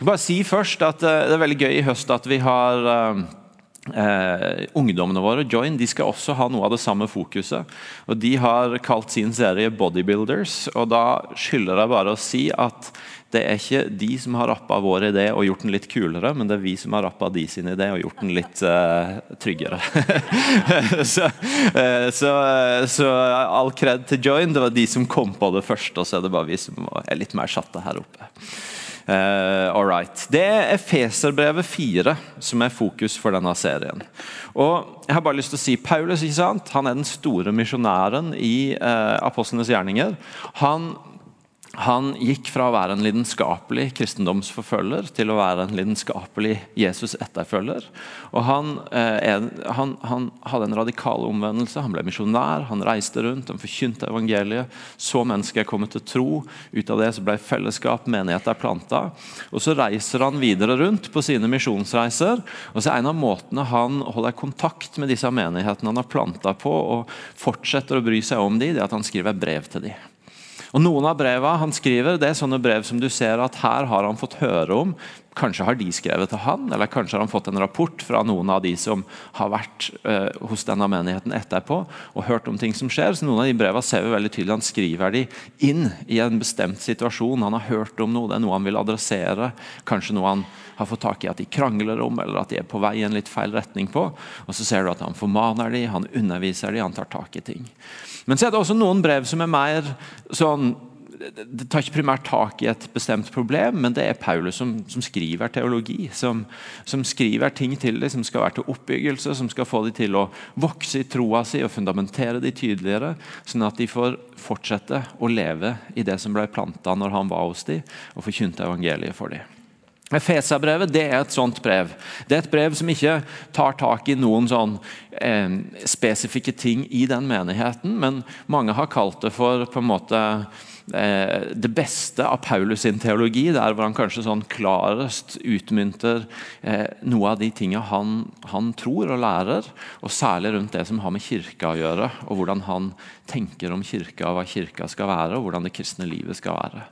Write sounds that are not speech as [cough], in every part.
Vil bare si først at eh, Det er veldig gøy i høst at vi har eh, eh, ungdommene våre, Join, de skal også ha noe av det samme fokuset. Og De har kalt sin serie 'Bodybuilders'. og Da skylder jeg bare å si at det er ikke de som har rappa vår idé og gjort den litt kulere, men det er vi som har rappa de sin idé og gjort den litt uh, tryggere. [laughs] så, uh, så, uh, så, all kred til Join. Det var de som kom på det først, og så er det bare vi som er litt mer satte her oppe. Uh, all right. Det er Efeserbrevet 4 som er fokus for denne serien. Og jeg har bare lyst til å si Paulus ikke sant? Han er den store misjonæren i uh, apostlenes gjerninger. Han han gikk fra å være en lidenskapelig kristendomsforfølger til å være en lidenskapelig Jesus-etterfølger. Og han, eh, han, han, hadde en radikal omvendelse. Han ble misjonær, han reiste rundt, han forkynte evangeliet. Så mennesker kommet til tro. Ut av det så ble fellesskap, menigheter planta. Og så reiser han videre rundt på sine misjonsreiser. Og så er en av måtene han holder kontakt med disse menighetene han har planta på, og fortsetter å bry seg om dem, det er at han skriver brev til dem. Og Noen av brevene han skriver, det er sånne brev som du ser at her har han fått høre om. Kanskje har de skrevet til han, eller kanskje har han fått en rapport fra noen av de som har vært eh, hos denne menigheten etterpå og hørt om ting som skjer. Så Noen av de brevene ser vi veldig tydelig han skriver de inn i en bestemt situasjon. Han har hørt om noe, det er noe han vil adressere. Kanskje noe han har fått tak i at de krangler om, eller at de er på vei i en litt feil retning på. Og så ser du at han formaner de, han underviser de, han tar tak i ting. Men så er det også noen brev som er mer sånn det tar ikke primært tak i et bestemt problem, men det er Paulus som, som skriver teologi. Som, som, skriver ting til dem som skal være til oppbyggelse, som skal få dem til å vokse i troa si og fundamentere dem tydeligere, sånn at de får fortsette å leve i det som ble planta når han var hos dem, og forkynte evangeliet for dem. Efeserbrevet det er et sånt brev. Det er et brev som ikke tar tak i noen sånn eh, spesifikke ting i den menigheten, men mange har kalt det for på en måte det beste av Paulus sin teologi, der hvor han kanskje sånn klarest utmynter eh, noe av de tingene han, han, tror og lærer, og særlig rundt det som har med kirka å gjøre, og hvordan han tenker om kirka, og hva kirka skal være, og hvordan det kristne livet skal være.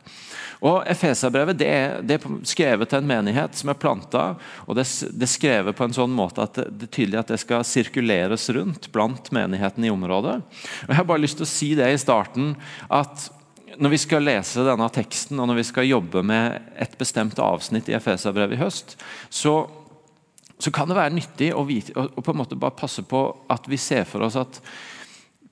Og Efeserbrevet det, det, er skrevet til en menighet som er planta. og det, det, er skrevet på en sånn måte at det, det, er tydelig at det skal sirkuleres rundt blant menigheten i området. Og Jeg har bare lyst til å si det i starten at når vi skal lese denne teksten og når vi skal jobbe med et bestemt avsnitt i Efeserbrevet i høst, så, så kan det være nyttig å, vite, å, å på en måte bare passe på at vi ser for oss at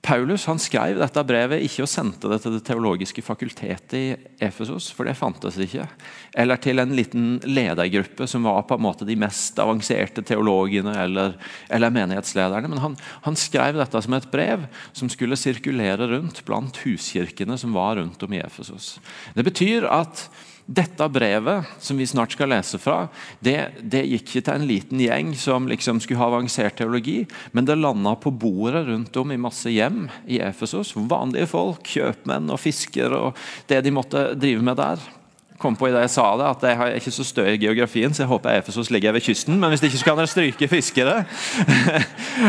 Paulus han skrev dette brevet ikke og sendte det til Det teologiske fakultetet i Efesos, for det fantes ikke. Eller til en liten ledergruppe som var på en måte de mest avanserte teologene eller, eller menighetslederne. Men han, han, skrev dette som et brev som skulle sirkulere rundt blant huskirkene som var rundt om i Efesos. Det betyr at dette brevet som vi snart skal lese fra, det, det gikk ikke til en liten gjeng som liksom skulle ha avansert teologi, men det landa på bordet rundt om i masse hjem i Efesos. Vanlige folk, kjøpmenn og fiskere og det de måtte drive med der kom på i det jeg sa det, at jeg har ikke så stø i geografien, så jeg håper Efesos ligger ved kysten. Men hvis det ikke, så kan dere stryke fiskere. [laughs]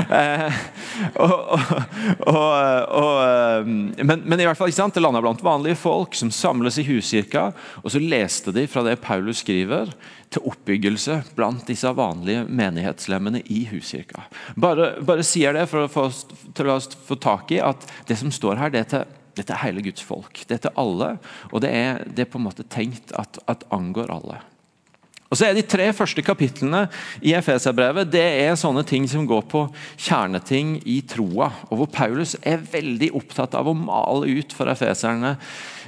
Eh, og, og, og, eh, men, men, i hvert fall, ikke sant? det landa blant vanlige folk som samles i huskirka. Og så leste de fra det Paulus skriver, til oppbyggelse blant disse vanlige menighetslemmene i huskirka. Bare, bare sier det for å få, til å få tak i at det som står her, det er til dette er hele Guds folk. Dette er alle, og det er, det er på en måte tenkt at, at angår alle. Og så er De tre første kapitlene i Efeserbrevet det er sånne ting som går på kjerneting i troa. og Hvor Paulus er veldig opptatt av å male ut for efeserne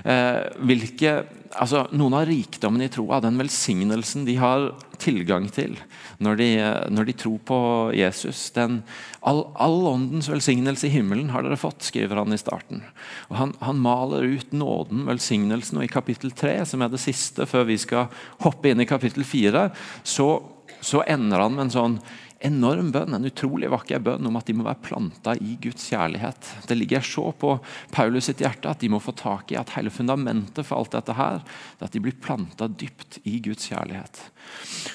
eh, hvilke altså, noen av rikdommene i troa, den velsignelsen de har tilgang til når de, når de tror på Jesus. Den, all, all, åndens velsignelse i himmelen har dere fått, skriver han i starten. Og han, han, maler ut nåden, velsignelsen, og i kapittel 3, som er det siste før vi skal hoppe inn i kapittel 4, så, så ender han med en sånn enorm bønn, en utrolig vakker bønn om at de må være planta i Guds kjærlighet. Det ligger så på Paulus sitt hjerte at de må få tak i at hele fundamentet for alt dette her, det er at de blir planta dypt i Guds kjærlighet.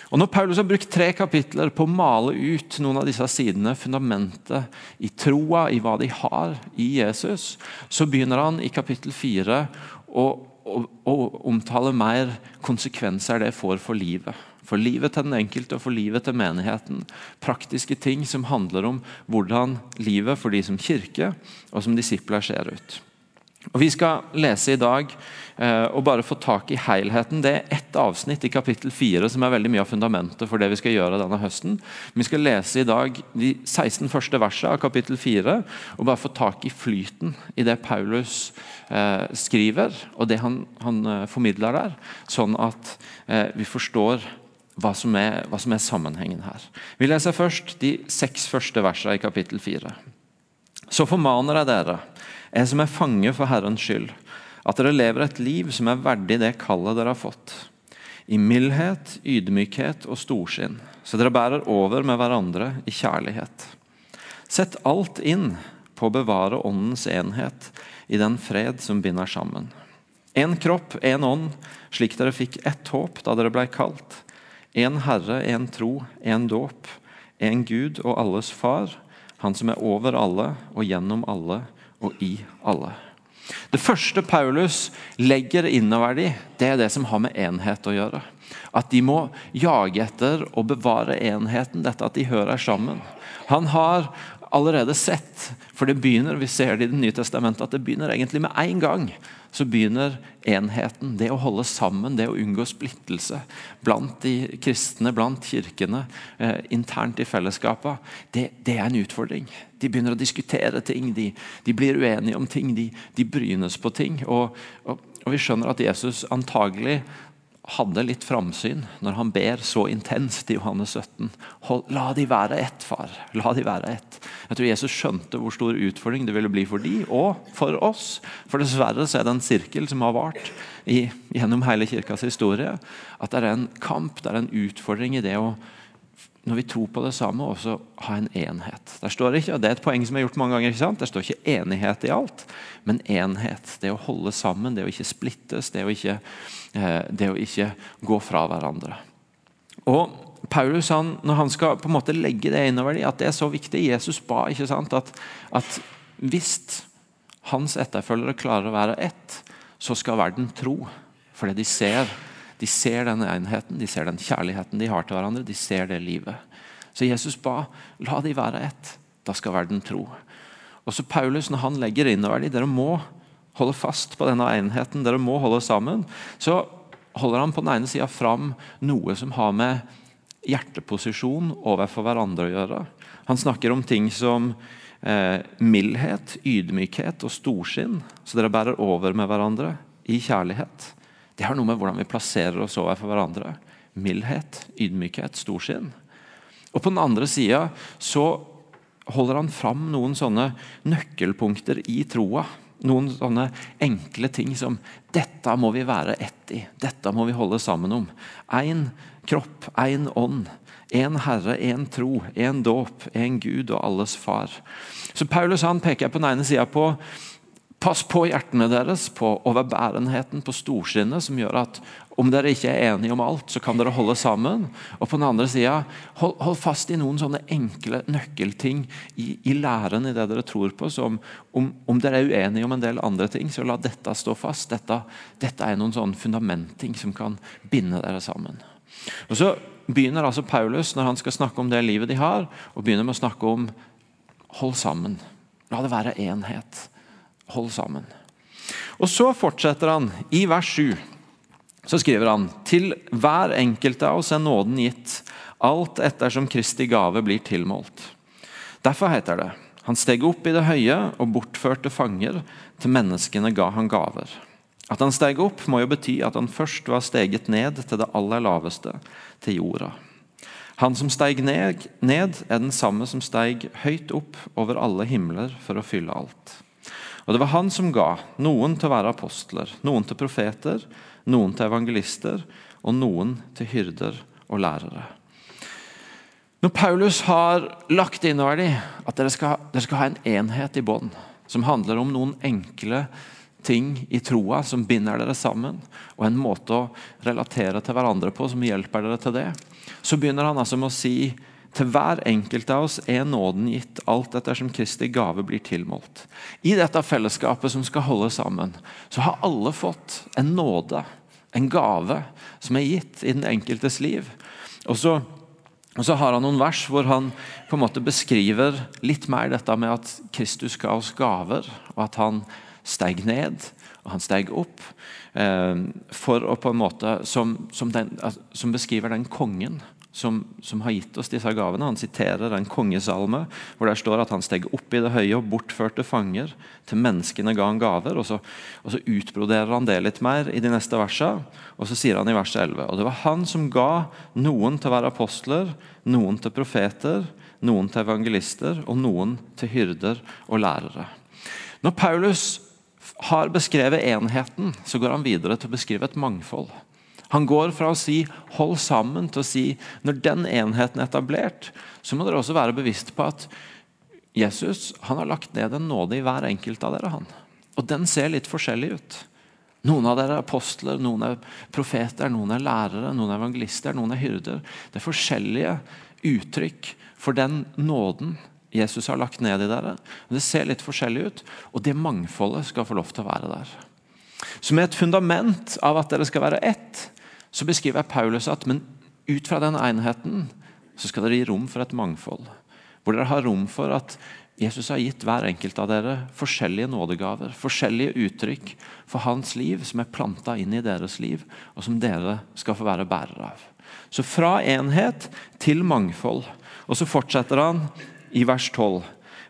Og Når Paulus har brukt tre kapitler på å male ut noen av disse sidene, fundamentet i troa, i hva de har i Jesus, så begynner han i kapittel fire å å, å omtale mer konsekvenser det får for livet. For livet til den enkelte og for livet til menigheten. Praktiske ting som handler om hvordan livet for de som kirke og som disipler ser ut. Og Vi skal lese i dag eh, og bare få tak i helheten. Det er ett avsnitt i kapittel 4 som er veldig mye av fundamentet for det vi skal gjøre denne høsten. Vi skal lese i dag de 16 første versene av kapittel 4 og bare få tak i flyten i det Paulus eh, skriver, og det han, han eh, formidler der, sånn at vi forstår hva som, er, hva som er sammenhengen her. Vi leser først de seks første versene i kapittel 4. Så formaner jeg dere jeg som er fange for Herrens skyld, at dere lever et liv som er verdig det kallet dere har fått. I mildhet, ydmykhet og storsinn, så dere bærer over med hverandre i kjærlighet. Sett alt inn på å bevare åndens enhet i den fred som binder sammen. En kropp, en ånd, slik dere fikk ett håp da dere blei kalt. En Herre, en tro, en dåp, en Gud og alles Far, Han som er over alle og gjennom alle og i alle. Det første Paulus legger innover dem, det er det som har med enhet å gjøre. At de må jage etter og bevare enheten, dette at de hører sammen. Han har allerede sett, for det begynner vi ser det i Det nye testamentet, at det begynner egentlig med én gang så begynner enheten, det å holde sammen, det å unngå splittelse blant de kristne, blant kirkene, eh, internt i fellesskapet, det, det, er en utfordring. De begynner å diskutere ting, de, de blir uenige om ting, de, de brynes på ting. Og, og, og, vi skjønner at Jesus antagelig hadde litt framsyn når han ber så intenst i Johannes 17. La de være ett, far. La de være ett. Jeg tror Jesus skjønte hvor stor utfordring det ville bli for de, og for oss. For dessverre så er det en sirkel som har vart gjennom hele kirkas historie. At det er en kamp, det er en utfordring i det å når vi tror på det samme, også ha en enhet. Der står det ikke, og Det er et poeng som er gjort mange ganger. ikke sant? Der står ikke enighet i alt, men enhet. Det å holde sammen, det å ikke splittes, det å ikke, eh, det å ikke gå fra hverandre. Og Paulus han, når han skal på en måte legge det innover dem, at det er så viktig Jesus ba ikke sant, at, at hvis hans etterfølgere klarer å være ett, så skal verden tro. Fordi de ser de ser den enheten, de ser den kjærligheten de har til hverandre. De ser det livet. Så Jesus ba la de være ett. Da skal verden tro. Og så Paulus, når han legger innover dem, dere må holde fast på denne enheten, dere må holde sammen, så holder han på den ene sida fram noe som har med hjerteposisjon overfor hverandre å gjøre. Han snakker om ting som eh, mildhet, ydmykhet og storsinn, så dere bærer over med hverandre i kjærlighet. Det har noe med hvordan vi plasserer oss overfor hverandre. Mildhet, ydmykhet, storsinn. Og På den andre sida så holder han fram noen sånne nøkkelpunkter i troa. Noen sånne enkle ting som dette må vi være ett i. Dette må vi holde sammen om. Én kropp, én ånd. Én Herre, én tro, én dåp, én Gud og alles far. Så Paulus han peker på den ene sida på Pass på hjertene deres, på overbærenheten, på storsinnet, som gjør at om dere ikke er enige om alt, så kan dere holde sammen. Og på den andre sida, hold, hold, fast i noen sånne enkle nøkkelting i, i, læren i det dere tror på. som om, om, dere er uenige om en del andre ting, så la dette stå fast. Dette, dette er noen sånne fundamentting som kan binde dere sammen. Og Så begynner altså Paulus, når han skal snakke om det livet de har, og begynner med å snakke om hold sammen. La det være enhet. Hold sammen. Og Så fortsetter han i vers 7. Så skriver han til hver enkelt av oss er nåden gitt, alt ettersom Kristi gave blir tilmålt. Derfor heter det han steg opp i det høye og bortførte fanger, til menneskene ga han gaver. At han steg opp, må jo bety at han først var steget ned til det aller laveste, til jorda. Han som steig ned, er den samme som steig høyt opp over alle himler for å fylle alt. Og Det var han som ga noen til å være apostler, noen til profeter, noen til evangelister og noen til hyrder og lærere. Når Paulus har lagt innover dem at dere skal, dere skal ha en enhet i bånd, som handler om noen enkle ting i troa som binder dere sammen, og en måte å relatere til hverandre på som hjelper dere til det, så begynner han altså med å si Til hver enkelt av oss er nåden gitt, alt ettersom Kristi gave blir tilmålt. I dette fellesskapet som skal holde sammen, så har alle fått en nåde, en gave, som er gitt i den enkeltes liv. Og så, og så har han noen vers hvor han på en måte beskriver litt mer dette med at Kristus ga oss gaver, og at han steg ned og han steg opp. Eh, for å på en måte, som, som, den, som beskriver den kongen som, som, har gitt oss disse gavene. Han siterer en kongesalme hvor det står at han steg opp i det høye og bortførte fanger. Til menneskene ga han gaver. Og så, og så utbroderer han det litt mer i de neste versene. Og så sier han i vers 11.: Og det var han som ga noen til å være apostler, noen til profeter, noen til evangelister og noen til hyrder og lærere. Når Paulus har beskrevet enheten, så går han videre til å beskrive et mangfold. Han går fra å si 'hold sammen' til å si når den enheten er etablert, så må dere også være bevisst på at Jesus han har lagt ned en nåde i hver enkelt av dere. han. Og den ser litt forskjellig ut. Noen av dere er apostler, noen er profeter, noen er lærere, noen er evangelister, noen er hyrder. Det er forskjellige uttrykk for den nåden Jesus har lagt ned i dere. Det ser litt forskjellig ut, og det mangfoldet skal få lov til å være der. Som et fundament av at dere skal være ett, så beskriver Paulus at men ut fra den enheten så skal dere gi rom for et mangfold. Hvor dere har rom for at Jesus har gitt hver enkelt av dere forskjellige nådegaver, forskjellige uttrykk for hans liv som er planta inn i deres liv, og som dere skal få være bærere av. Så fra enhet til mangfold. Og så fortsetter han i vers 12.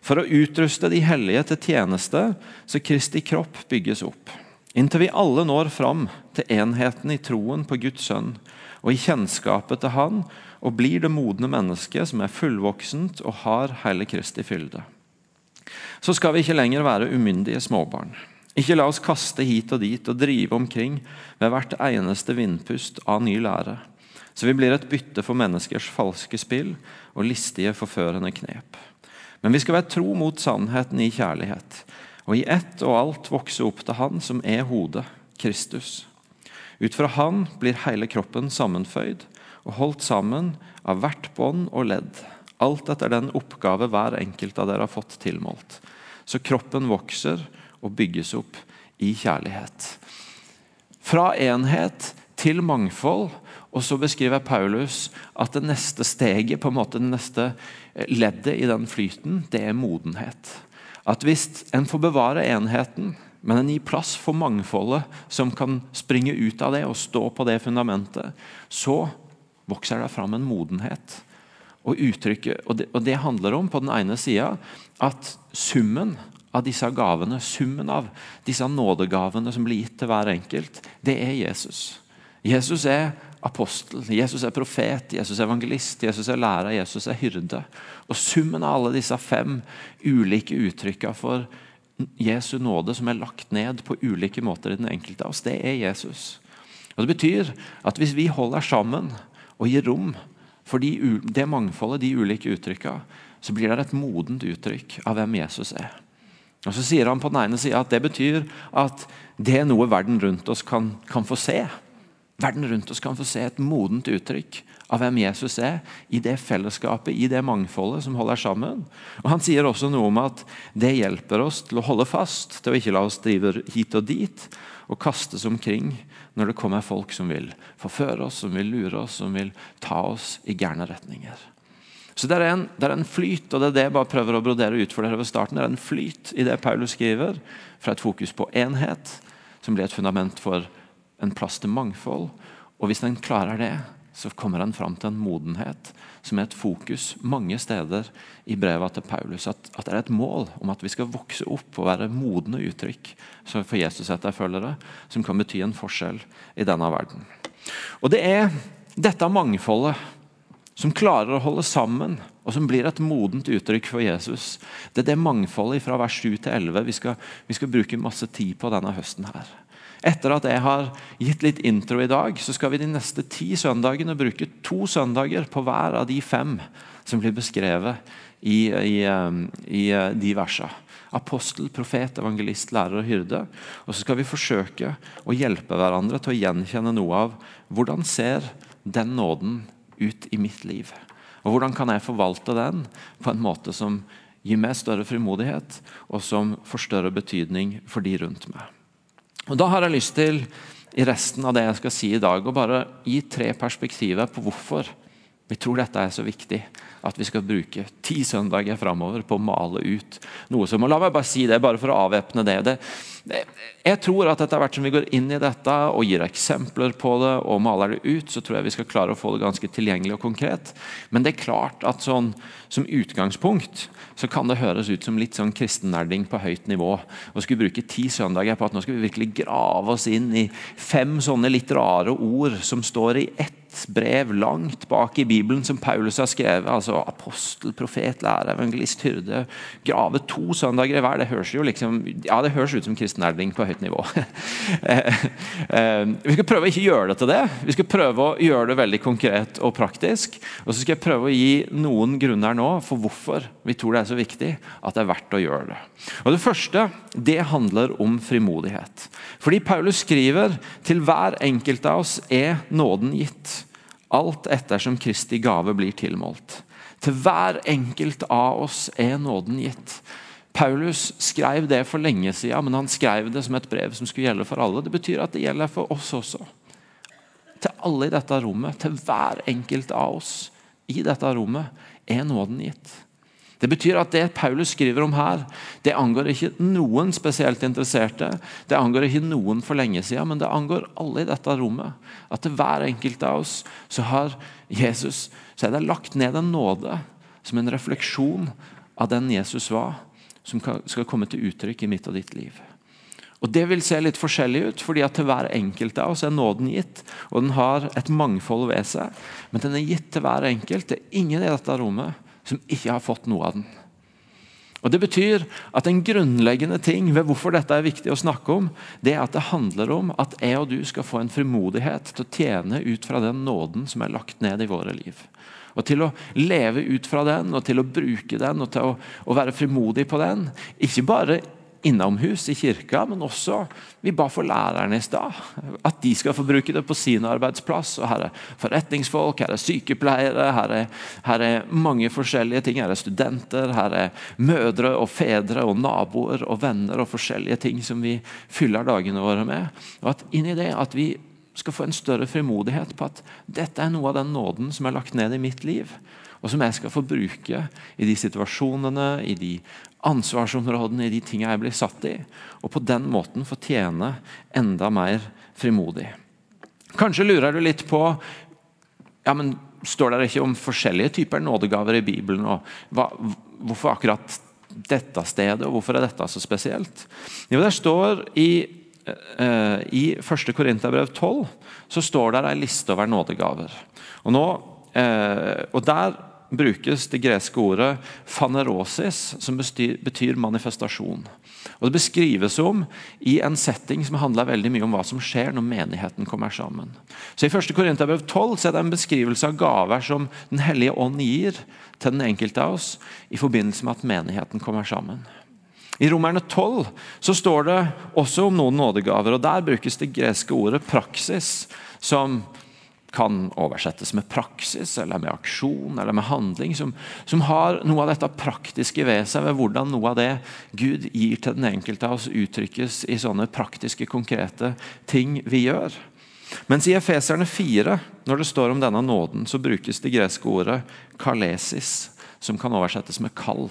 For å utruste de hellige til tjeneste, så Kristi kropp bygges opp. Inntil vi alle når fram til enheten i troen på Guds sønn og i kjennskapet til Han, og blir det modne mennesket som er fullvoksent og har hele Kristi fylde. Så skal vi ikke lenger være umyndige småbarn. Ikke la oss kaste hit og dit og drive omkring ved hvert eneste vindpust av ny lære så vi blir et bytte for menneskers falske spill og listige, forførende knep. Men vi skal være tro mot sannheten i kjærlighet, og i ett og alt vokse opp til Han som er hodet, Kristus. Ut fra Han blir hele kroppen sammenføyd og holdt sammen av hvert bånd og ledd, alt etter den oppgave hver enkelt av dere har fått tilmålt. Så kroppen vokser og bygges opp i kjærlighet. Fra enhet til mangfold og så beskriver Paulus at det neste steget, på en måte det neste leddet i den flyten, det er modenhet. At hvis en får bevare enheten, men en gir plass for mangfoldet som kan springe ut av det og stå på det fundamentet, så vokser det fram en modenhet. Og, uttrykket, og, det, og det handler om på den ene sida at summen av disse gavene, summen av disse nådegavene som blir gitt til hver enkelt, det er Jesus. Jesus er apostel, Jesus er profet, Jesus er evangelist, Jesus er lærer, Jesus er hyrde. Og Summen av alle disse fem ulike uttrykkene for Jesu nåde som er lagt ned på ulike måter i den enkelte av oss, det er Jesus. Og Det betyr at hvis vi holder sammen og gir rom for de, det mangfoldet, de ulike uttrykkene, så blir det et modent uttrykk av hvem Jesus er. Og Så sier han på den ene sida at det betyr at det er noe verden rundt oss kan, kan få se. Verden rundt oss kan få se et modent uttrykk av hvem Jesus er, i det fellesskapet, i det mangfoldet som holder sammen. Og Han sier også noe om at det hjelper oss til å holde fast, til å ikke la oss drive hit og dit og kastes omkring når det kommer folk som vil forføre oss, som vil lure oss, som vil ta oss i gærne retninger. Så det er, en, det er en flyt, og det er det jeg bare prøver å brodere ut for dere ved starten. Det er en flyt i det Paulus skriver, fra et fokus på enhet, som blir et fundament for en plass til mangfold. Og hvis en klarer det, så kommer en fram til en modenhet som er et fokus mange steder i brevet til Paulus. At, at, det er et mål om at vi skal vokse opp og være modne uttrykk for Jesus etterfølgere, som kan bety en forskjell i denne verden. Og Det er dette mangfoldet som klarer å holde sammen, og som blir et modent uttrykk for Jesus. Det er det mangfoldet fra vers 7 til 11 vi skal, vi skal bruke masse tid på denne høsten. her. Etter at jeg har gitt litt intro i dag, så skal vi de neste ti søndagene bruke to søndager på hver av de fem som blir beskrevet i, i, um, i uh, de versene. Apostel, profet, evangelist, lærer og hyrde. Og så skal vi forsøke å hjelpe hverandre til å gjenkjenne noe av hvordan ser den nåden ut i mitt liv. Og hvordan kan jeg forvalte den på en måte som gir meg større frimodighet, og som får større betydning for de rundt meg. Og Da har jeg lyst til i resten av det jeg skal si i dag, å bare gi tre perspektiver på hvorfor vi tror dette er så viktig at vi skal bruke ti søndager framover på å male ut noe som og La meg bare si det, bare for å avvæpne det. det. Jeg tror at etter hvert som vi går inn i dette og gir eksempler på det og maler det ut, så tror jeg vi skal klare å få det ganske tilgjengelig og konkret. Men det er klart at sånn, som utgangspunkt så kan det høres ut som litt sånn kristennerding på høyt nivå. Og skulle bruke ti søndager på at nå skal vi virkelig grave oss inn i fem sånne litt rare ord som står i ett brev langt bak i Bibelen som Paulus har skrevet. altså Apostel, profet, lærer, evangelist, hyrde. Grave to søndager i hver. Det høres jo liksom, ja, det høres ut som kristenerding på høyt nivå. [laughs] Eh, eh, vi skal prøve å ikke gjøre det til det. Vi skal prøve å gjøre det veldig konkret og praktisk. Og så skal jeg prøve å gi noen grunner nå for hvorfor vi tror det er så viktig at det er verdt å gjøre det. Og Det første det handler om frimodighet. Fordi Paulus skriver til hver enkelt av oss er nåden gitt alt ettersom Kristi gave blir tilmålt. Til hver enkelt av oss er nåden gitt. Paulus skrev det for lenge siden, men han skrev det som et brev som skulle gjelde for alle. Det betyr at det gjelder for oss også. Til alle i dette rommet, til hver enkelt av oss i dette rommet, er nåden gitt. Det betyr at det Paulus skriver om her, det angår ikke noen spesielt interesserte. Det angår ikke noen for lenge siden, men det angår alle i dette rommet. At til hver enkelt av oss så har Jesus så er det lagt ned en nåde som en refleksjon av den Jesus var, som skal komme til uttrykk i mitt og ditt liv. Og Det vil se litt forskjellig ut, fordi at til hver enkelt av oss er nåden gitt. Og den har et mangfold ved seg, men den er gitt til hver enkelt. Det er ingen i dette rommet som ikke har fått noe av den. Og Det betyr at en grunnleggende ting ved hvorfor dette er viktig å snakke om, det er at det handler om at jeg og du skal få en frimodighet til å tjene ut fra den nåden som er lagt ned i våre liv. Og til å leve ut fra den, og til å bruke den og til å, å være frimodig på den. Ikke bare innomhus i kirka, men også vi ba for lærerne i stad. At de skal få bruke det på sin arbeidsplass. og Her er forretningsfolk, her er sykepleiere, her er, her er mange forskjellige ting. Her er studenter, her er mødre og fedre og naboer og venner og forskjellige ting som vi fyller dagene våre med. Og at inni det at vi skal få en større frimodighet på at dette er noe av den nåden som er lagt ned i mitt liv og som jeg skal få bruke i de situasjonene, i de ansvarsområdene, i de tingene jeg blir satt i. Og på den måten få tjene enda mer frimodig. Kanskje lurer du litt på ja, men Står det ikke om forskjellige typer nådegaver i Bibelen? og hva, Hvorfor akkurat dette stedet, og hvorfor er dette så spesielt? Jo, Der står i I 1. Korinterbrev 12 så står det en liste over nådegaver. Og, nå, uh, og Der brukes det greske ordet 'fanerosis', som betyr manifestasjon. Og Det beskrives om i en setting som handler veldig mye om hva som skjer når menigheten kommer sammen. Så I 1. Korinterbrev 12 så er det en beskrivelse av gaver som Den hellige ånd gir til den enkelte av oss i forbindelse med at menigheten kommer sammen. I Romerne 12 så står det også om noen nådegaver. og Der brukes det greske ordet 'praksis', som kan oversettes med praksis eller med aksjon eller med handling, som, som, har noe av dette praktiske ved seg, ved hvordan noe av det Gud gir til den enkelte av oss, uttrykkes i sånne praktiske, konkrete ting vi gjør. Mens i Efeserne 4, når det står om denne nåden, så brukes det greske ordet kalesis, som kan oversettes med kall,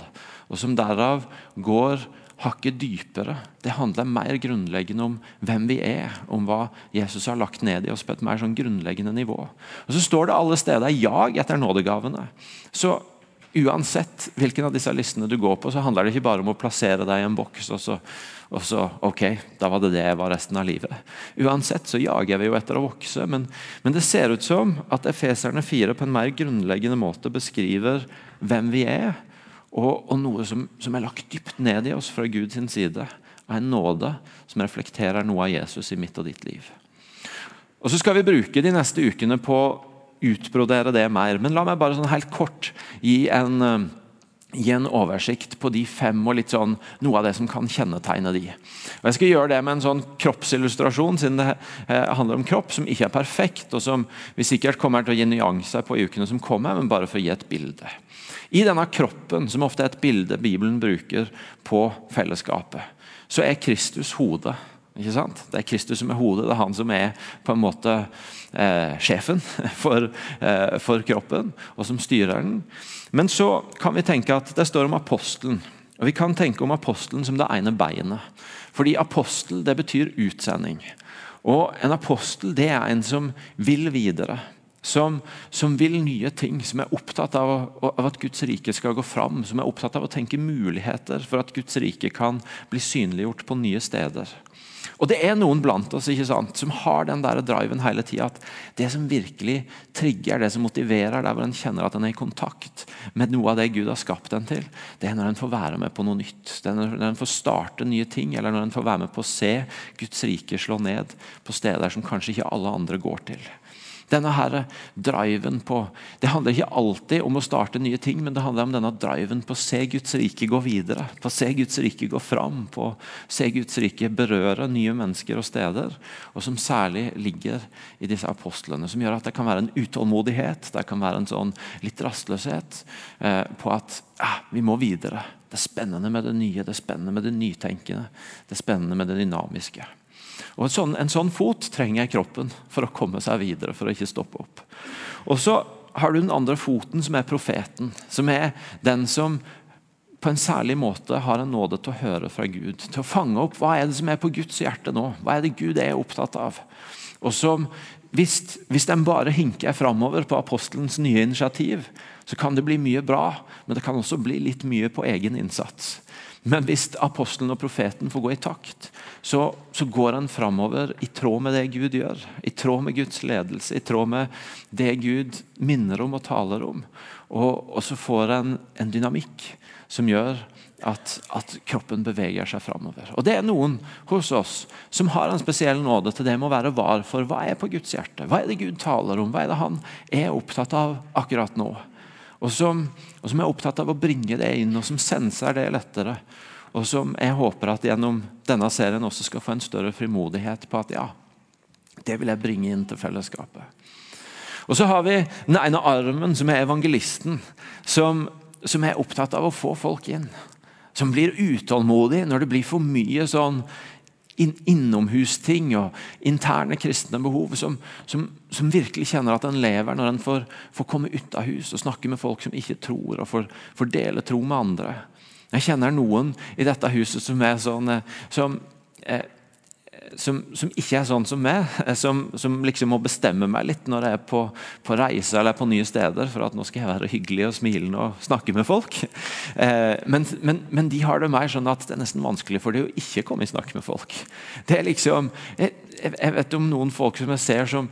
og som derav går hakket dypere. Det handler mer grunnleggende om hvem vi er, om hva Jesus har lagt ned i oss på et mer sånn grunnleggende nivå. Og Så står det alle steder 'jag etter nådegavene'. Så uansett hvilken av disse listene du går på, så handler det ikke bare om å plassere deg i en boks, og så, og så ok, da var det det jeg var resten av livet. Uansett så jager vi jo etter å vokse, men, men det ser ut som at Efeserne 4 på en mer grunnleggende måte beskriver hvem vi er og, og noe som, som, er lagt dypt ned i oss fra Guds side. Av en nåde som reflekterer noe av Jesus i mitt og ditt liv. Og Så skal vi bruke de neste ukene på utbrodere det mer. Men la meg bare sånn helt kort gi en, gi en oversikt på de fem og litt sånn, noe av det som kan kjennetegne de. Og jeg skal gjøre det med en sånn kroppsillustrasjon, siden det eh, handler om kropp som ikke er perfekt, og som vi sikkert kommer til å gi nyanser på i ukene som kommer, men bare for å gi et bilde. I denne kroppen, som ofte er et bilde Bibelen bruker på fellesskapet, så er Kristus hodet. Ikke sant? Det er Kristus som er hodet, det er han som er på en måte eh, sjefen [laughs] for, eh, for, kroppen, og som styrer den. Men så kan vi tenke at det står om apostelen. Og Vi kan tenke om apostelen som det ene beinet. Fordi apostel det betyr utsending. Og En apostel det er en som vil videre. Som, som, vil nye ting, som er opptatt av, av, at Guds rike skal gå fram. Som er opptatt av å tenke muligheter for at Guds rike kan bli synliggjort på nye steder. Og Det er noen blant oss ikke sant, som har den der driven hele tida. At det som virkelig trigger, det som motiverer, der hvor en kjenner at en er i kontakt med noe av det Gud har skapt en til, det er når en får være med på noe nytt. Det er når en får starte nye ting, eller når en får være med på å se Guds rike slå ned på steder som kanskje ikke alle andre går til. Denne her driven på Det handler ikke alltid om å starte nye ting, men det handler om denne driven på å se Guds rike gå videre. På å se Guds rike gå fram, på å se Guds rike berøre nye mennesker og steder. Og som særlig ligger i disse apostlene. Som gjør at det kan være en utålmodighet, det kan være en sånn litt rastløshet eh, på at eh, vi må videre. Det er spennende med det nye, det er spennende med det nytenkende, det er spennende med det dynamiske. Og en sånn, en sånn fot trenger kroppen for å komme seg videre, for å ikke stoppe opp. Og så har du den andre foten, som er profeten. Som er den som på en særlig måte har en nåde til å høre fra Gud. Til å fange opp hva er det som er på Guds hjerte nå. Hva er det Gud er opptatt av? Og som, hvis, hvis den bare hinker framover på apostelens nye initiativ, så kan det bli mye bra, men det kan også bli litt mye på egen innsats. Men hvis apostelen og profeten får gå i takt, så, så går han framover i tråd med det Gud gjør. I tråd med Guds ledelse, i tråd med det Gud minner om og taler om. Og, og så får en en dynamikk som gjør at, at, kroppen beveger seg framover. Og det er noen hos oss som har en spesiell nåde til det med å være var for hva er på Guds hjerte. Hva er det Gud taler om? Hva er det han er opptatt av akkurat nå? Og som, og som, er opptatt av å bringe det inn, og som senser det lettere. Og som jeg håper at gjennom denne serien også skal få en større frimodighet på at ja, det vil jeg bringe inn til fellesskapet. Og så har vi den ene armen, som er evangelisten, som, som er opptatt av å få folk inn. Som blir utålmodig når det blir for mye sånn innomhusting og interne kristne behov som, som, som, virkelig kjenner at en lever når en får, får komme ut av hus og snakke med folk som ikke tror, og får, får dele tro med andre. Jeg kjenner noen i dette huset som er sånn eh, som, eh, som, som, ikke er sånn som meg, eh, [laughs] som, som, liksom må bestemme meg litt når jeg er på, på, reise eller på nye steder, for at nå skal jeg være hyggelig og smilende og snakke med folk. Eh, men, men, men, de har det mer sånn at det er nesten vanskelig for dem å ikke komme i snakk med folk. Det er liksom, jeg, jeg vet om noen folk som jeg ser som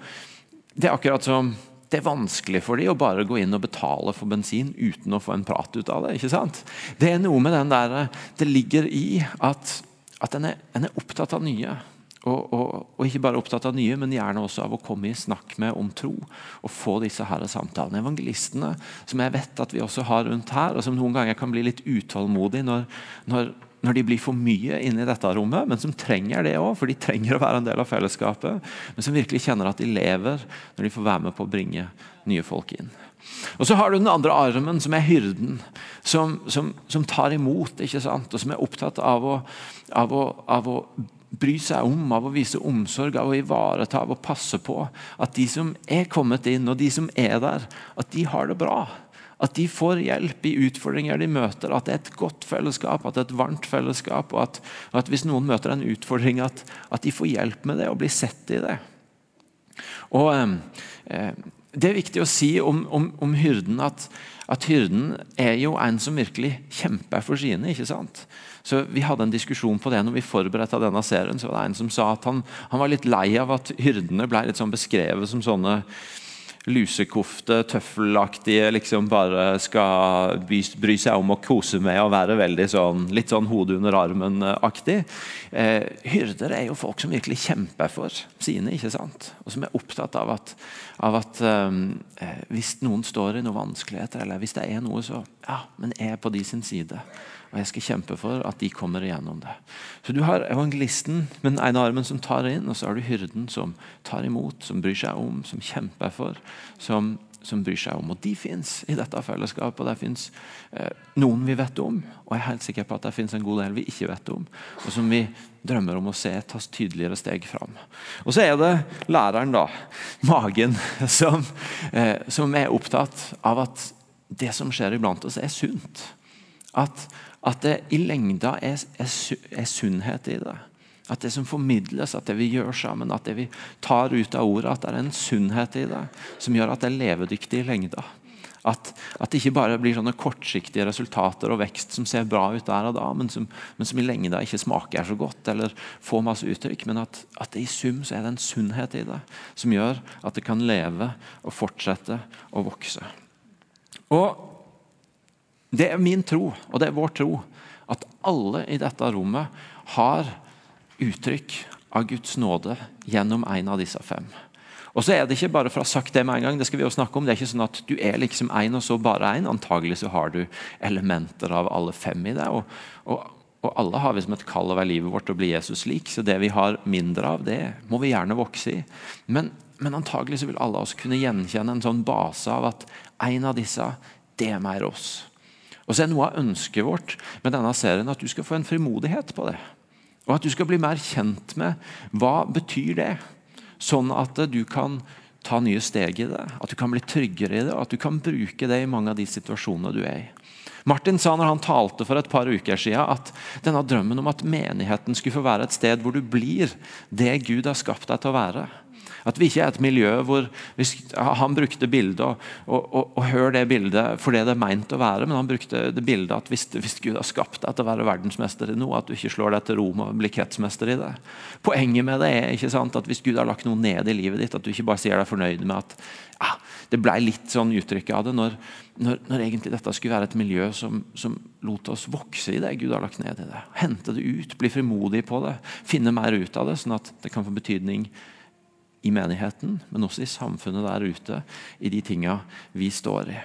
Det er akkurat som det er vanskelig for dem å bare gå inn og betale for bensin uten å få en prat ut av det. ikke sant? Det er noe med den der, det ligger i at, at en, er, er opptatt av nye. Og, og, og, ikke bare opptatt av nye, men gjerne også av å komme i snakk med om tro. Og få disse her samtalene. Evangelistene, som jeg vet at vi også har rundt her, og som noen ganger kan bli litt utålmodige når, når, når de blir for mye inne i dette rommet, men som trenger det òg, for de trenger å være en del av fellesskapet. Men som virkelig kjenner at de lever når de får være med på å bringe nye folk inn. Og Så har du den andre armen, som er hyrden, som, som, som tar imot, ikke sant? og som er opptatt av å, av å, av å bry seg om, av å vise omsorg, av å ivareta, av å passe på at de som er kommet inn, og de som er der, at de har det bra. At de får hjelp i utfordringer de møter, at det er et godt fellesskap, at det er et varmt fellesskap. og At, at hvis noen møter en utfordring, at, at, de får hjelp med det og blir sett i det. Og eh, eh Det er viktig å si om, om, om hyrden at, at hyrden er jo en som virkelig kjemper for sine. ikke sant? Så Vi hadde en diskusjon på det når vi forberedte denne serien. så var det En som sa at han, han var litt lei av at hyrdene ble litt sånn beskrevet som sånne lusekofte, tøffelaktige, liksom bare skal bry, seg om å kose med og være veldig sånn, litt sånn hode under armen-aktig. Eh, hyrder er jo folk som virkelig kjemper for sine, ikke sant? og som er opptatt av at, av at eh, hvis noen står i noen vanskeligheter, eller hvis det er noe, så, Ja, men er på de sin side. Og jeg skal kjempe for at de kommer igjennom det. Så Du har evangelisten med den ene armen som tar inn, og så har du hyrden som tar imot, som bryr seg om, som kjemper for, som, som bryr seg om. Og De fins i dette fellesskapet. og Det fins eh, noen vi vet om, og jeg er helt sikker på at det fins en god del vi ikke vet om. Og som vi drømmer om å se tas tydeligere steg fram. Og så er det læreren, da, magen, [laughs] som, eh, som er opptatt av at det som skjer iblant oss, er sunt. At, at det i lengda er, er, er, sunnhet i det. At det som formidles, at det vi gjør sammen, at det vi tar ut av ordet, at det er en sunnhet i det som gjør at det er levedyktig i lengda. At, at, det ikke bare blir sånne kortsiktige resultater og vekst som ser bra ut der og da, men som, men som i lengda ikke smaker så godt eller får masse uttrykk. Men at, at, i sum så er det en sunnhet i det som gjør at det kan leve og fortsette å vokse. Og det er min tro, og det er vår tro, at alle i dette rommet har uttrykk av Guds nåde gjennom en av disse fem. Og så er det ikke bare for å ha sagt det med en gang, det skal vi jo snakke om, det er ikke sånn at du er liksom en og så bare en. Antagelig så har du elementer av alle fem i det. Og, og, og alle har liksom et kall over livet vårt å bli Jesus lik, så det vi har mindre av, det må vi gjerne vokse i. Men, men antagelig så vil alle oss kunne gjenkjenne en sånn base av at en av disse, det er mer oss. Og så er Noe av ønsket vårt med denne serien at du skal få en frimodighet på det. Og at du skal bli mer kjent med hva betyr det Sånn at du kan ta nye steg i det, at du kan bli tryggere i det, og at du kan bruke det i mange av de situasjonene du er i. Martin sa når han talte for et par uker siden at denne drømmen om at menigheten skulle få være et sted hvor du blir det Gud har skapt deg til å være, at vi ikke er et miljø hvor Han brukte bildet, og, og, og, og hør det bildet for det det er meint å være, men han brukte det bildet at hvis, hvis Gud har skapt deg til å være verdensmester i noe, at du ikke slår deg til ro med å bli kretsmester i det. Poenget med det er ikke sant, at hvis Gud har lagt noe ned i livet ditt, at du ikke bare sier deg fornøyd med at ja, det ble litt sånn uttrykk av det, når, når, når, egentlig dette skulle være et miljø som, som lot oss vokse i det Gud har lagt ned i det. Hente det ut, bli frimodig på det, finne mer ut av det, sånn at det kan få betydning i menigheten, men også i samfunnet der ute, i de tinga vi står i.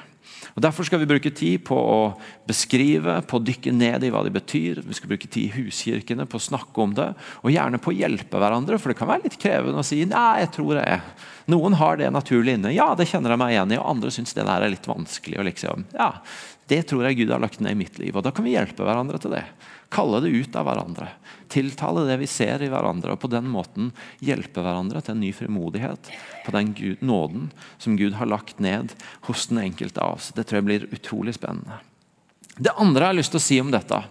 Og Derfor skal vi bruke tid på å beskrive, på å dykke ned i hva de betyr. Vi skal bruke tid i huskirkene på å snakke om det, og gjerne på å hjelpe hverandre. For det kan være litt krevende å si nei, jeg tror jeg Noen har det naturlig inne. Ja, det kjenner jeg meg igjen i. Og andre syns det der er litt vanskelig. Og liksom, ja, det tror jeg Gud har lagt ned i mitt liv. Og da kan vi hjelpe hverandre til det. Kalle det ut av hverandre. Tiltale det vi ser i hverandre, og på den måten hjelpe hverandre til en ny frimodighet på den Gud, nåden som Gud har lagt ned hos den enkelte av oss. Det tror jeg blir utrolig spennende. Det andre jeg har lyst til å si om dette,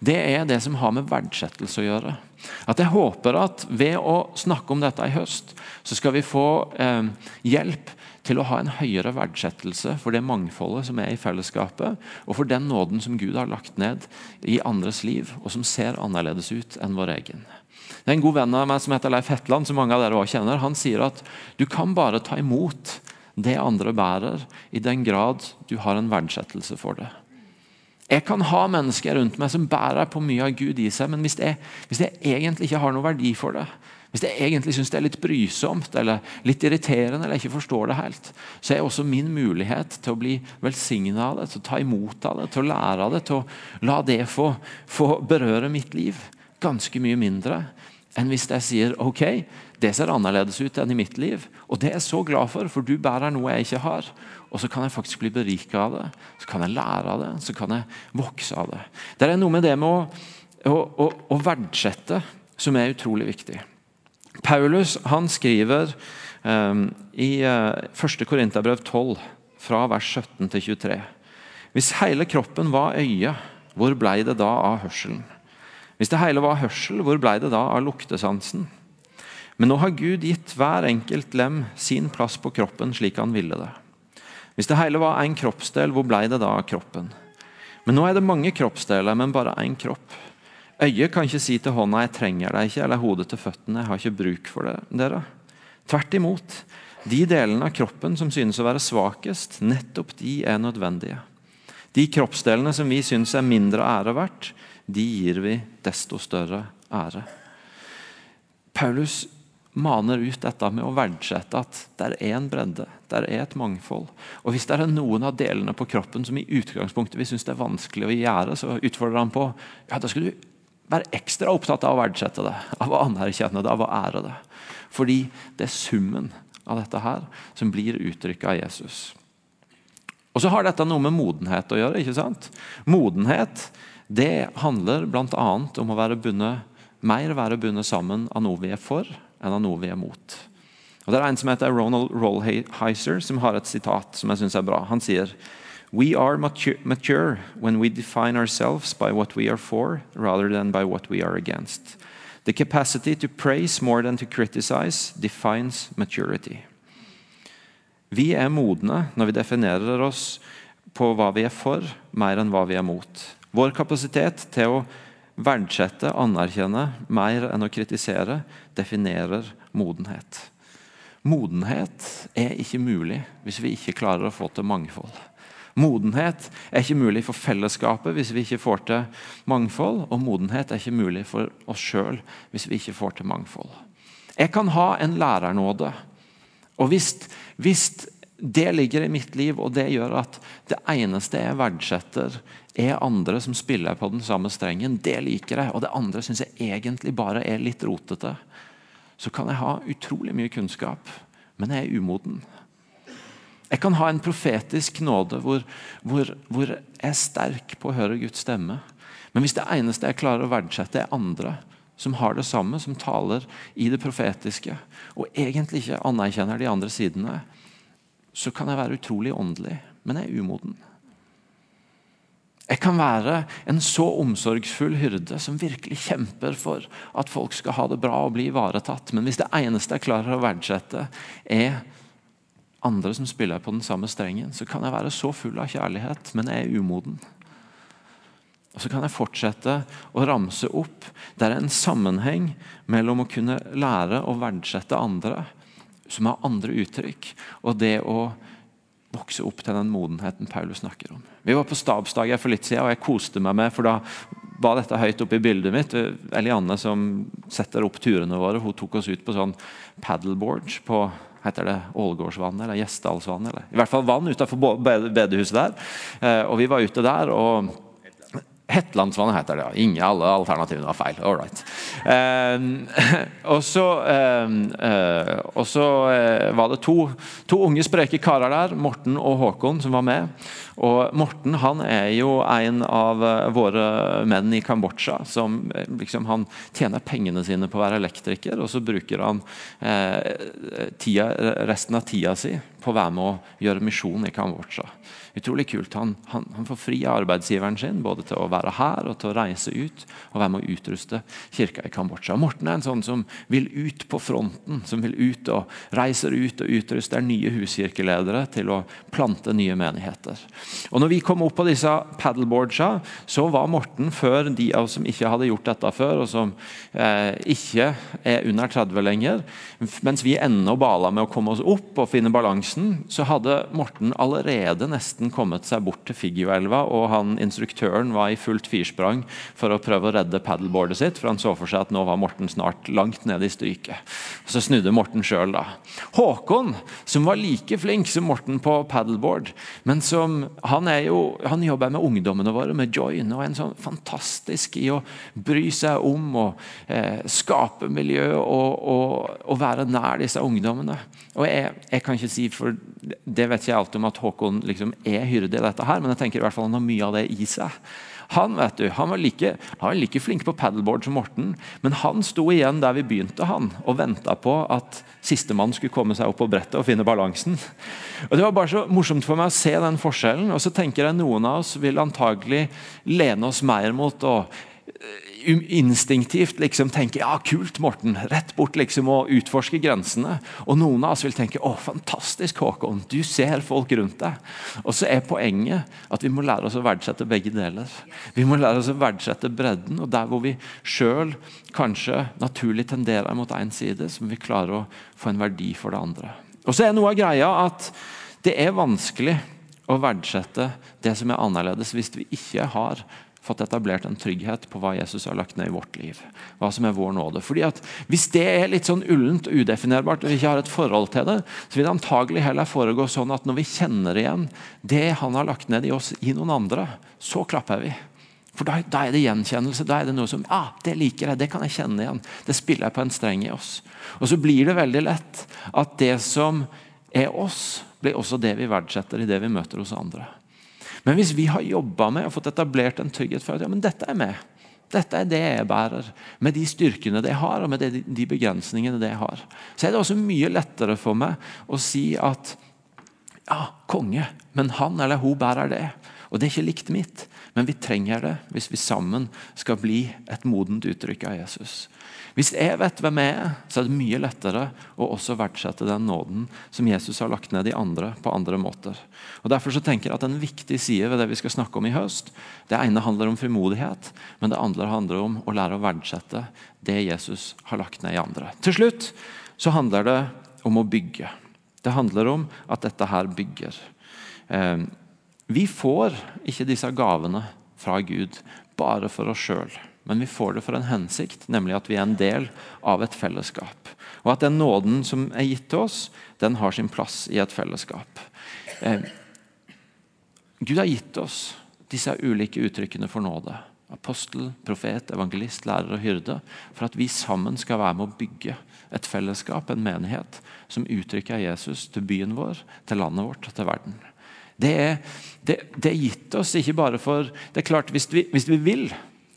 det er det som har med verdsettelse å gjøre. At Jeg håper at ved å snakke om dette i høst, så skal vi få eh, hjelp til å ha en høyere verdsettelse for det mangfoldet som er i fellesskapet, og for den nåden som Gud har lagt ned i andres liv, og som ser annerledes ut enn vår egen. Det er En god venn av meg som heter Leif Hetland, som mange av dere også kjenner, han sier at du kan bare ta imot det andre bærer, i den grad du har en verdsettelse for det. Jeg kan ha mennesker rundt meg som bærer på mye av Gud i seg, men hvis jeg, hvis jeg egentlig ikke har noe verdi for det, hvis jeg egentlig syns det er litt brysomt eller litt irriterende, eller ikke forstår det helt, så er også min mulighet til å bli velsigna av det, til å ta imot av det, til å lære av det, til å la det få, få berøre mitt liv, ganske mye mindre enn hvis jeg sier OK, det ser annerledes ut enn i mitt liv. Og det er jeg så glad for, for du bærer noe jeg ikke har. Og så kan jeg faktisk bli berika av det, så kan jeg lære av det, så kan jeg vokse av det. Det er noe med det med å, å, å, å verdsette som er utrolig viktig. Paulus han skriver um, i uh, 1. Korinterbrev 12, fra vers 17 til 23. Hvis hele kroppen var øye, hvor blei det da av hørselen? Hvis det hele var hørsel, hvor blei det da av luktesansen? Men nå har Gud gitt hver enkelt lem sin plass på kroppen slik han ville det. Hvis det hele var én kroppsdel, hvor blei det da av kroppen? Men nå er det mange kroppsdeler, men bare én kropp. Øyet kan ikke si til hånda 'jeg trenger deg ikke', eller hodet til føttene 'jeg har ikke bruk for det, dere'. Tvert imot. De delene av kroppen som synes å være svakest, nettopp de er nødvendige. De kroppsdelene som vi syns er mindre ære verdt, de gir vi desto større ære. Paulus maner ut dette med å verdsette at det er en bredde, det er et mangfold. Og Hvis det er noen av delene på kroppen som i utgangspunktet vi syns er vanskelig å gjøre, så utfordrer han på ja, da skal du være ekstra opptatt av å verdsette det, av å anerkjenne det, av å ære det. Fordi det er summen av dette her som blir uttrykket av Jesus. Og så har dette noe med modenhet å gjøre. ikke sant? Modenhet det handler bl.a. om å være bundet, mer være bundet sammen av noe vi er for, enn av noe vi er mot. Og Det er En som heter Ronald Rollheiser, som har et sitat som jeg synes er bra. Han sier We are mature when we define ourselves by what we are for, rather than by what we are against. The capacity to praise more than to criticize defines maturity. Vi er modne når vi definerer oss på hva vi er for, mer enn hva vi er mot. Vår kapasitet til å verdsette, anerkjenne, mer enn å kritisere, definerer modenhet. Modenhet er ikke mulig hvis vi ikke klarer å få til mangfold. Modenhet er ikke mulig for fellesskapet hvis vi ikke får til mangfold. Og modenhet er ikke mulig for oss sjøl hvis vi ikke får til mangfold. Jeg kan ha en lærernåde. Og hvis, hvis det ligger i mitt liv, og det gjør at det eneste jeg verdsetter, er andre som spiller på den samme strengen. Det liker jeg. Og det andre syns jeg egentlig bare er litt rotete. Så kan jeg ha utrolig mye kunnskap, men jeg er umoden. Jeg kan ha en profetisk nåde hvor, hvor, hvor jeg er sterk på å høre Guds stemme. Men hvis det eneste jeg klarer å verdsette, er andre som har det samme, som taler i det profetiske, og egentlig ikke anerkjenner de andre sidene, så kan jeg være utrolig åndelig, men jeg er umoden. Jeg kan være en så omsorgsfull hyrde som virkelig kjemper for at folk skal ha det bra og bli ivaretatt. Men hvis det eneste jeg klarer å verdsette, er andre som spiller på den samme strengen, så kan jeg være så full av kjærlighet, men jeg er umoden. Og Så kan jeg fortsette å ramse opp. Det er en sammenheng mellom å kunne lære å verdsette andre som har andre uttrykk. Og det å vokse opp til den modenheten Paulus snakker om. Vi var på stabsdag for litt siden, og jeg koste meg med, for da var dette høyt oppe i bildet mitt. Elianne, som setter opp turene våre, hun tok oss ut på sånn paddleboard på heter det Ålgårdsvannet eller Gjesdalsvannet. I hvert fall vann utenfor bedehuset der. Eh, og Vi var ute der. og Hetlandsvannet heter det. ja. Ingen alle alternativene var feil. All right. Eh, [laughs] og så, uh, og så eh, var det to, to unge, spreke karer der, Morten og Håkon, som var med. Og Morten han er jo en av eh, våre menn i Kambodsja. som liksom, Han tjener pengene sine på å være elektriker, og så bruker han tida, resten av tida si på å være med å gjøre misjon i Kambodsja utrolig kult. Han, han, han, får fri arbeidsgiveren sin både til å være her og til å reise ut og være med å utruste kirka i Kambodsja. Morten er en sånn som vil ut på fronten, som vil ut og reiser ut og utruster nye huskirkeledere til å plante nye menigheter. Og når vi kom opp på disse paddleboardsa, så var Morten, før de av oss som ikke hadde gjort dette før, og som eh, ikke er under 30 lenger, mens vi ennå bala med å komme oss opp og finne balansen, så hadde Morten allerede nesten kommet seg bort til Figgjoelva, og han, instruktøren var i fullt firsprang for å prøve å redde paddleboardet sitt, for han så for seg at nå var Morten snart langt nede i stryket. Så snudde Morten sjøl, da. Håkon, som var like flink som Morten på paddleboard, men som han, er jo, han jobber med ungdommene våre, med Join, og er en sånn fantastisk i å bry seg om og eh, skape miljø og, og, og, være nær disse ungdommene. Og jeg, jeg, kan ikke si, for det vet ikke jeg alltid om at Håkon liksom er hyrde i dette, her, men jeg tenker i hvert fall han har mye av det i seg. Han vet du, han var like, han var like flink på paddleboard som Morten, men han sto igjen der vi begynte han, og venta på at sistemann skulle komme seg opp på brettet og finne balansen. Og Det var bare så morsomt for meg å se den forskjellen. og så tenker jeg Noen av oss vil antagelig lene oss mer mot å instinktivt liksom tenke ja, kult, Morten. Rett bort liksom og utforske grensene. Og noen av oss vil tenke å, fantastisk, Håkon. Du ser folk rundt deg. Og så er poenget at vi må lære oss å verdsette begge deler. Vi må lære oss å verdsette bredden, og der hvor vi sjøl kanskje naturlig tenderer mot én side, så må vi klare å få en verdi for det andre. Og så er noe av greia at det er vanskelig å verdsette det som er annerledes, hvis vi ikke har fått etablert en trygghet på hva Jesus har lagt ned i vårt liv. Hva som er vår nåde. Fordi at Hvis det er litt sånn ullent og udefinerbart, og vi ikke har et forhold til det, så vil det antagelig heller foregå sånn at når vi kjenner igjen det han har lagt ned i oss i noen andre, så klapper vi. For da, da, er det gjenkjennelse. Da er det noe som ja, det liker jeg, det kan jeg kjenne igjen. Det spiller jeg på en streng i oss. Og så blir det veldig lett at det som er oss, blir også det vi verdsetter i det vi møter hos andre. Men hvis vi har jobba med og fått etablert en trygghet for at ja, men dette er meg, dette er det jeg bærer, med de styrkene det har, og med de begrensningene det har, så er det også mye lettere for meg å si at ja, konge, men han eller hun bærer det. Og det er ikke likt mitt, men vi trenger det hvis vi sammen skal bli et modent uttrykk av Jesus. Hvis jeg vet hvem jeg er, så er det mye lettere å også verdsette den nåden som Jesus har lagt ned i andre på andre måter. Og Derfor så tenker jeg at En viktig side ved det vi skal snakke om i høst, det ene handler om frimodighet, men det andre handler om å lære å verdsette det Jesus har lagt ned i andre. Til slutt så handler det om å bygge. Det handler om at dette her bygger. Eh, vi får ikke disse gavene fra Gud bare for oss sjøl. Men vi får det for en hensikt, nemlig at vi er en del av et fellesskap. Og at den nåden som er gitt til oss, den har sin plass i et fellesskap. Eh, Gud har gitt oss disse ulike uttrykkene for nåde. Apostel, profet, evangelist, lærer og hyrde. For at vi sammen skal være med å bygge et fellesskap, en menighet, som uttrykker Jesus til byen vår, til landet vårt og til verden. Det er, det, det er, gitt oss ikke bare for Det er klart, hvis vi, hvis vi vil,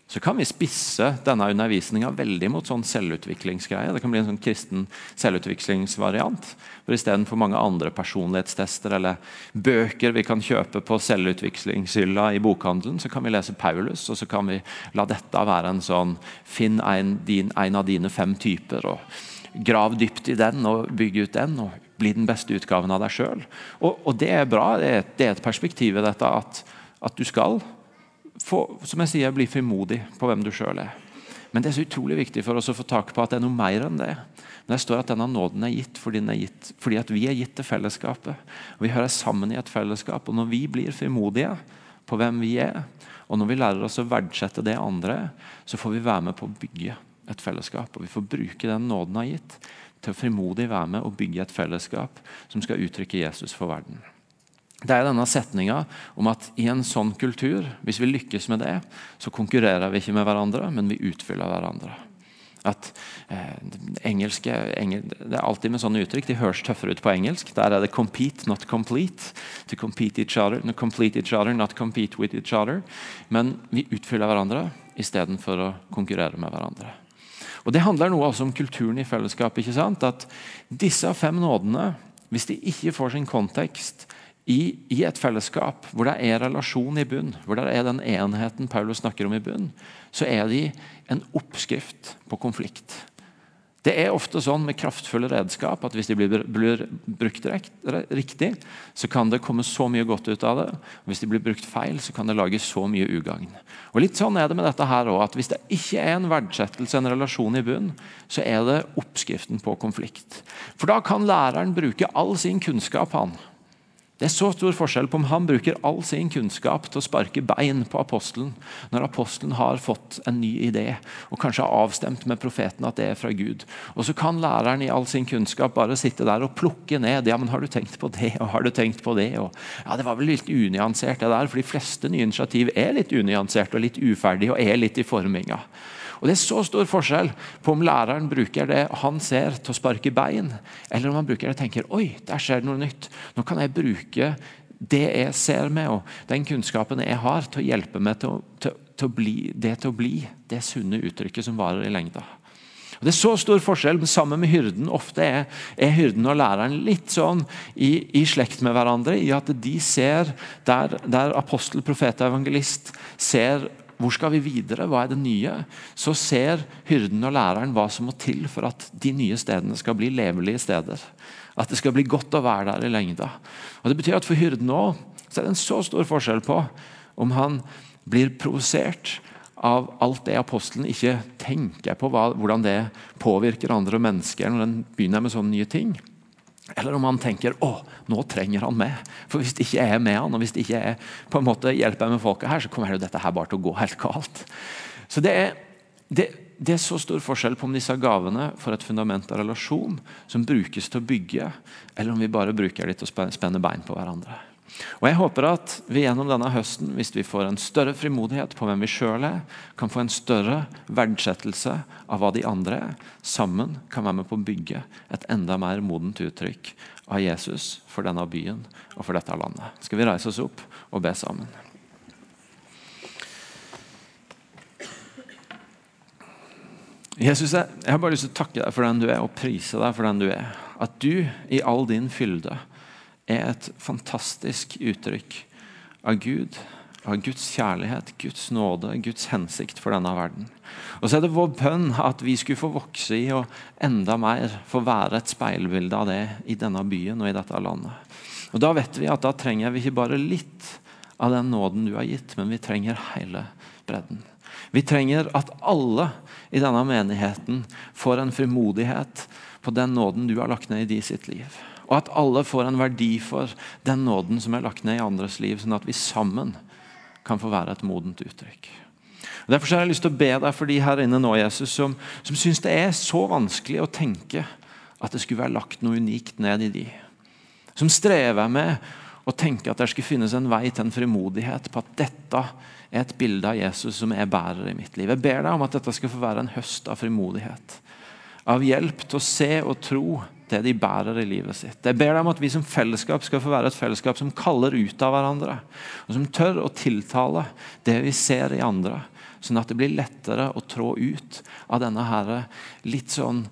så kan vi spisse denne undervisninga veldig mot sånn selvutviklingsgreie. Det kan bli en sånn kristen selvutviklingsvariant. For Istedenfor mange andre personlighetstester eller bøker vi kan kjøpe på selvutviklingshylla i bokhandelen, så kan vi lese Paulus, og så kan vi la dette være en sånn Finn en, din, en av dine fem typer, og grav dypt i den og bygg ut den. og bli den beste utgaven av deg sjøl. Og, og, det er bra. Det er, det er et perspektiv i dette at, at du skal få, som jeg sier, bli frimodig på hvem du sjøl er. Men det er så utrolig viktig for oss å få tak på at det er noe mer enn det. Men det står at denne nåden er gitt fordi, er gitt, fordi at vi er gitt til fellesskapet. Og Vi hører sammen i et fellesskap. Og når vi blir frimodige på hvem vi er, og når vi lærer oss å verdsette det andre, så får vi være med på å bygge et fellesskap. Og vi får bruke den nåden har gitt, til å frimodig være med og bygge et fellesskap som skal uttrykke Jesus for verden. Det er denne setninga om at i en sånn kultur, hvis vi lykkes med det, så konkurrerer vi ikke med hverandre, men vi utfyller hverandre. At eh, engelske, engel, Det er alltid med sånne uttrykk. De høres tøffere ut på engelsk. Der er det 'compete, not complete'. To compete each other, no, complete each other, not compete with each other. Men vi utfyller hverandre istedenfor å konkurrere med hverandre. Og Det handler noe også om kulturen i fellesskapet. ikke sant? At disse fem nådene, hvis de ikke får sin kontekst i, i, et fellesskap hvor det er relasjon i bunn, hvor det er den enheten Paulus snakker om i bunn, så er de en oppskrift på konflikt. Det er ofte sånn med kraftfulle redskap at hvis de blir, blir brukt riktig, så kan det komme så mye godt ut av det. og Hvis de blir brukt feil, så kan det lage så mye ugagn. Og litt sånn er det med dette her også, at Hvis det ikke er en verdsettelse, en relasjon i bunn, så er det oppskriften på konflikt. For da kan læreren bruke all sin kunnskap han, det er så stor forskjell på om han bruker all sin kunnskap til å sparke bein på apostelen, når apostelen har fått en ny idé og kanskje har avstemt med profeten at det er fra Gud. Og Så kan læreren i all sin kunnskap bare sitte der og plukke ned. ja, men 'Har du tenkt på det?' og 'Har du tenkt på det?' Og, ja, Det var vel litt unyansert, det der, for de fleste nye initiativ er litt unyansert og litt uferdige og er litt i forminga. Og Det er så stor forskjell på om læreren bruker det han ser til å sparke bein, eller om han bruker det og tenker oi, der skjer det noe nytt. Nå kan jeg bruke det jeg ser med, og den kunnskapen jeg har, til å hjelpe meg til, til, til å bli, det til å bli det sunne uttrykket som varer i lengda. Og Det er så stor forskjell, men sammen med hyrden ofte er, er hyrden og læreren litt sånn i, i, slekt med hverandre. I at de ser, der, der apostel, profet og evangelist ser hvor skal vi videre? Hva er det nye? Så ser hyrden og læreren hva som må til for at de nye stedene skal bli levelige steder. At det skal bli godt å være der i lengda. Og Det betyr at for hyrden òg er det en så stor forskjell på om han blir provosert av alt det apostelen ikke tenker på, hva, hvordan det påvirker andre mennesker når den begynner med sånne nye ting. Eller om han tenker å, nå trenger han meg. For hvis ikke jeg er med han, og hvis ikke jeg på en måte hjelper med folket her, så kommer jo dette her bare til å gå helt galt. Så det er, det, det er så stor forskjell på om disse gavene får et fundament av relasjon som brukes til å bygge, eller om vi bare bruker dem til å spenne bein på hverandre. Og Jeg håper at vi gjennom denne høsten, hvis vi får en større frimodighet på hvem vi sjøl er, kan få en større verdsettelse av hva de andre er, sammen kan være med på å bygge et enda mer modent uttrykk av Jesus for denne byen og for dette landet. Skal vi reise oss opp og be sammen? Jesus, jeg har bare lyst til å takke deg for den du er, og prise deg for den du er. At du i all din fylde er et fantastisk uttrykk av Gud, av Guds kjærlighet, Guds nåde, Guds hensikt for denne verden. Og så er det vår bønn at vi skulle få vokse i og enda mer få være et speilbilde av det i denne byen og i dette landet. Og Da vet vi at da trenger vi ikke bare litt av den nåden du har gitt, men vi trenger hele bredden. Vi trenger at alle i denne menigheten får en frimodighet på den nåden du har lagt ned i de sitt liv. Og at alle får en verdi for den nåden som er lagt ned i andres liv, sånn at vi sammen kan få være et modent uttrykk. Og Derfor har jeg lyst til å be deg for de her inne nå, Jesus, som, som syns det er så vanskelig å tenke at det skulle være lagt noe unikt ned i de. Som strever med å tenke at det skulle finnes en vei til en frimodighet på at dette er et bilde av Jesus som jeg bærer i mitt liv. Jeg ber deg om at dette skal få være en høst av frimodighet. Av hjelp til å se og tro det de bærer i livet sitt. Jeg ber deg om at vi som fellesskap skal få være et fellesskap som kaller ut av hverandre. Og som tør å tiltale det vi ser i andre. Sånn at det blir lettere å trå ut av denne her litt sånn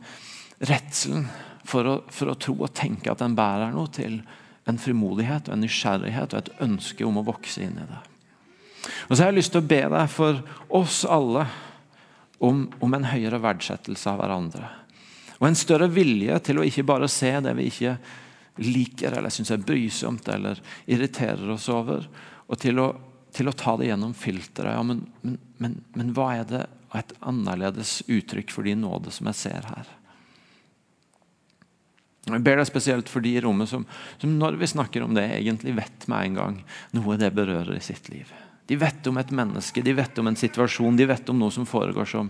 redselen for å, for å tro og tenke at den bærer noe til en frimodighet og en nysgjerrighet og et ønske om å vokse inn i det. Og så har jeg lyst til å be deg for oss alle om, om en høyere verdsettelse av hverandre. Og en større vilje til å ikke bare se det vi ikke liker eller syns er brysomt eller irriterer oss over, og til å, til å ta det gjennom filteret. Ja, men, men, men, men, hva er det et annerledes uttrykk for de nåde som jeg ser her? Jeg ber deg spesielt for de i rommet som, som når vi snakker om det, egentlig vet med en gang noe det berører i sitt liv. De vet om et menneske, de vet om en situasjon, de vet om noe som foregår som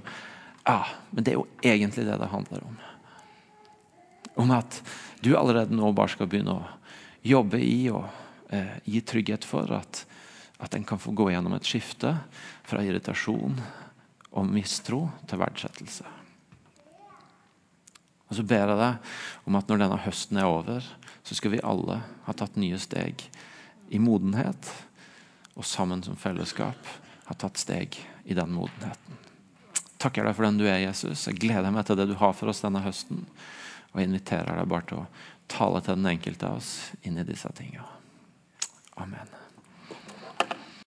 Ja, men det er jo egentlig det det handler om. Om at du allerede nå bare skal begynne å jobbe i og eh, gi trygghet for at, at en kan få gå gjennom et skifte fra irritasjon og mistro til verdsettelse. Og så ber jeg deg om at når denne høsten er over, så skal vi alle ha tatt nye steg i modenhet og sammen som fellesskap ha tatt steg i den modenheten. Takker deg for den du er, Jesus. Jeg gleder meg til det du har for oss denne høsten. Og jeg inviterer deg bare til å tale til den enkelte av oss inn i disse tingene. Amen.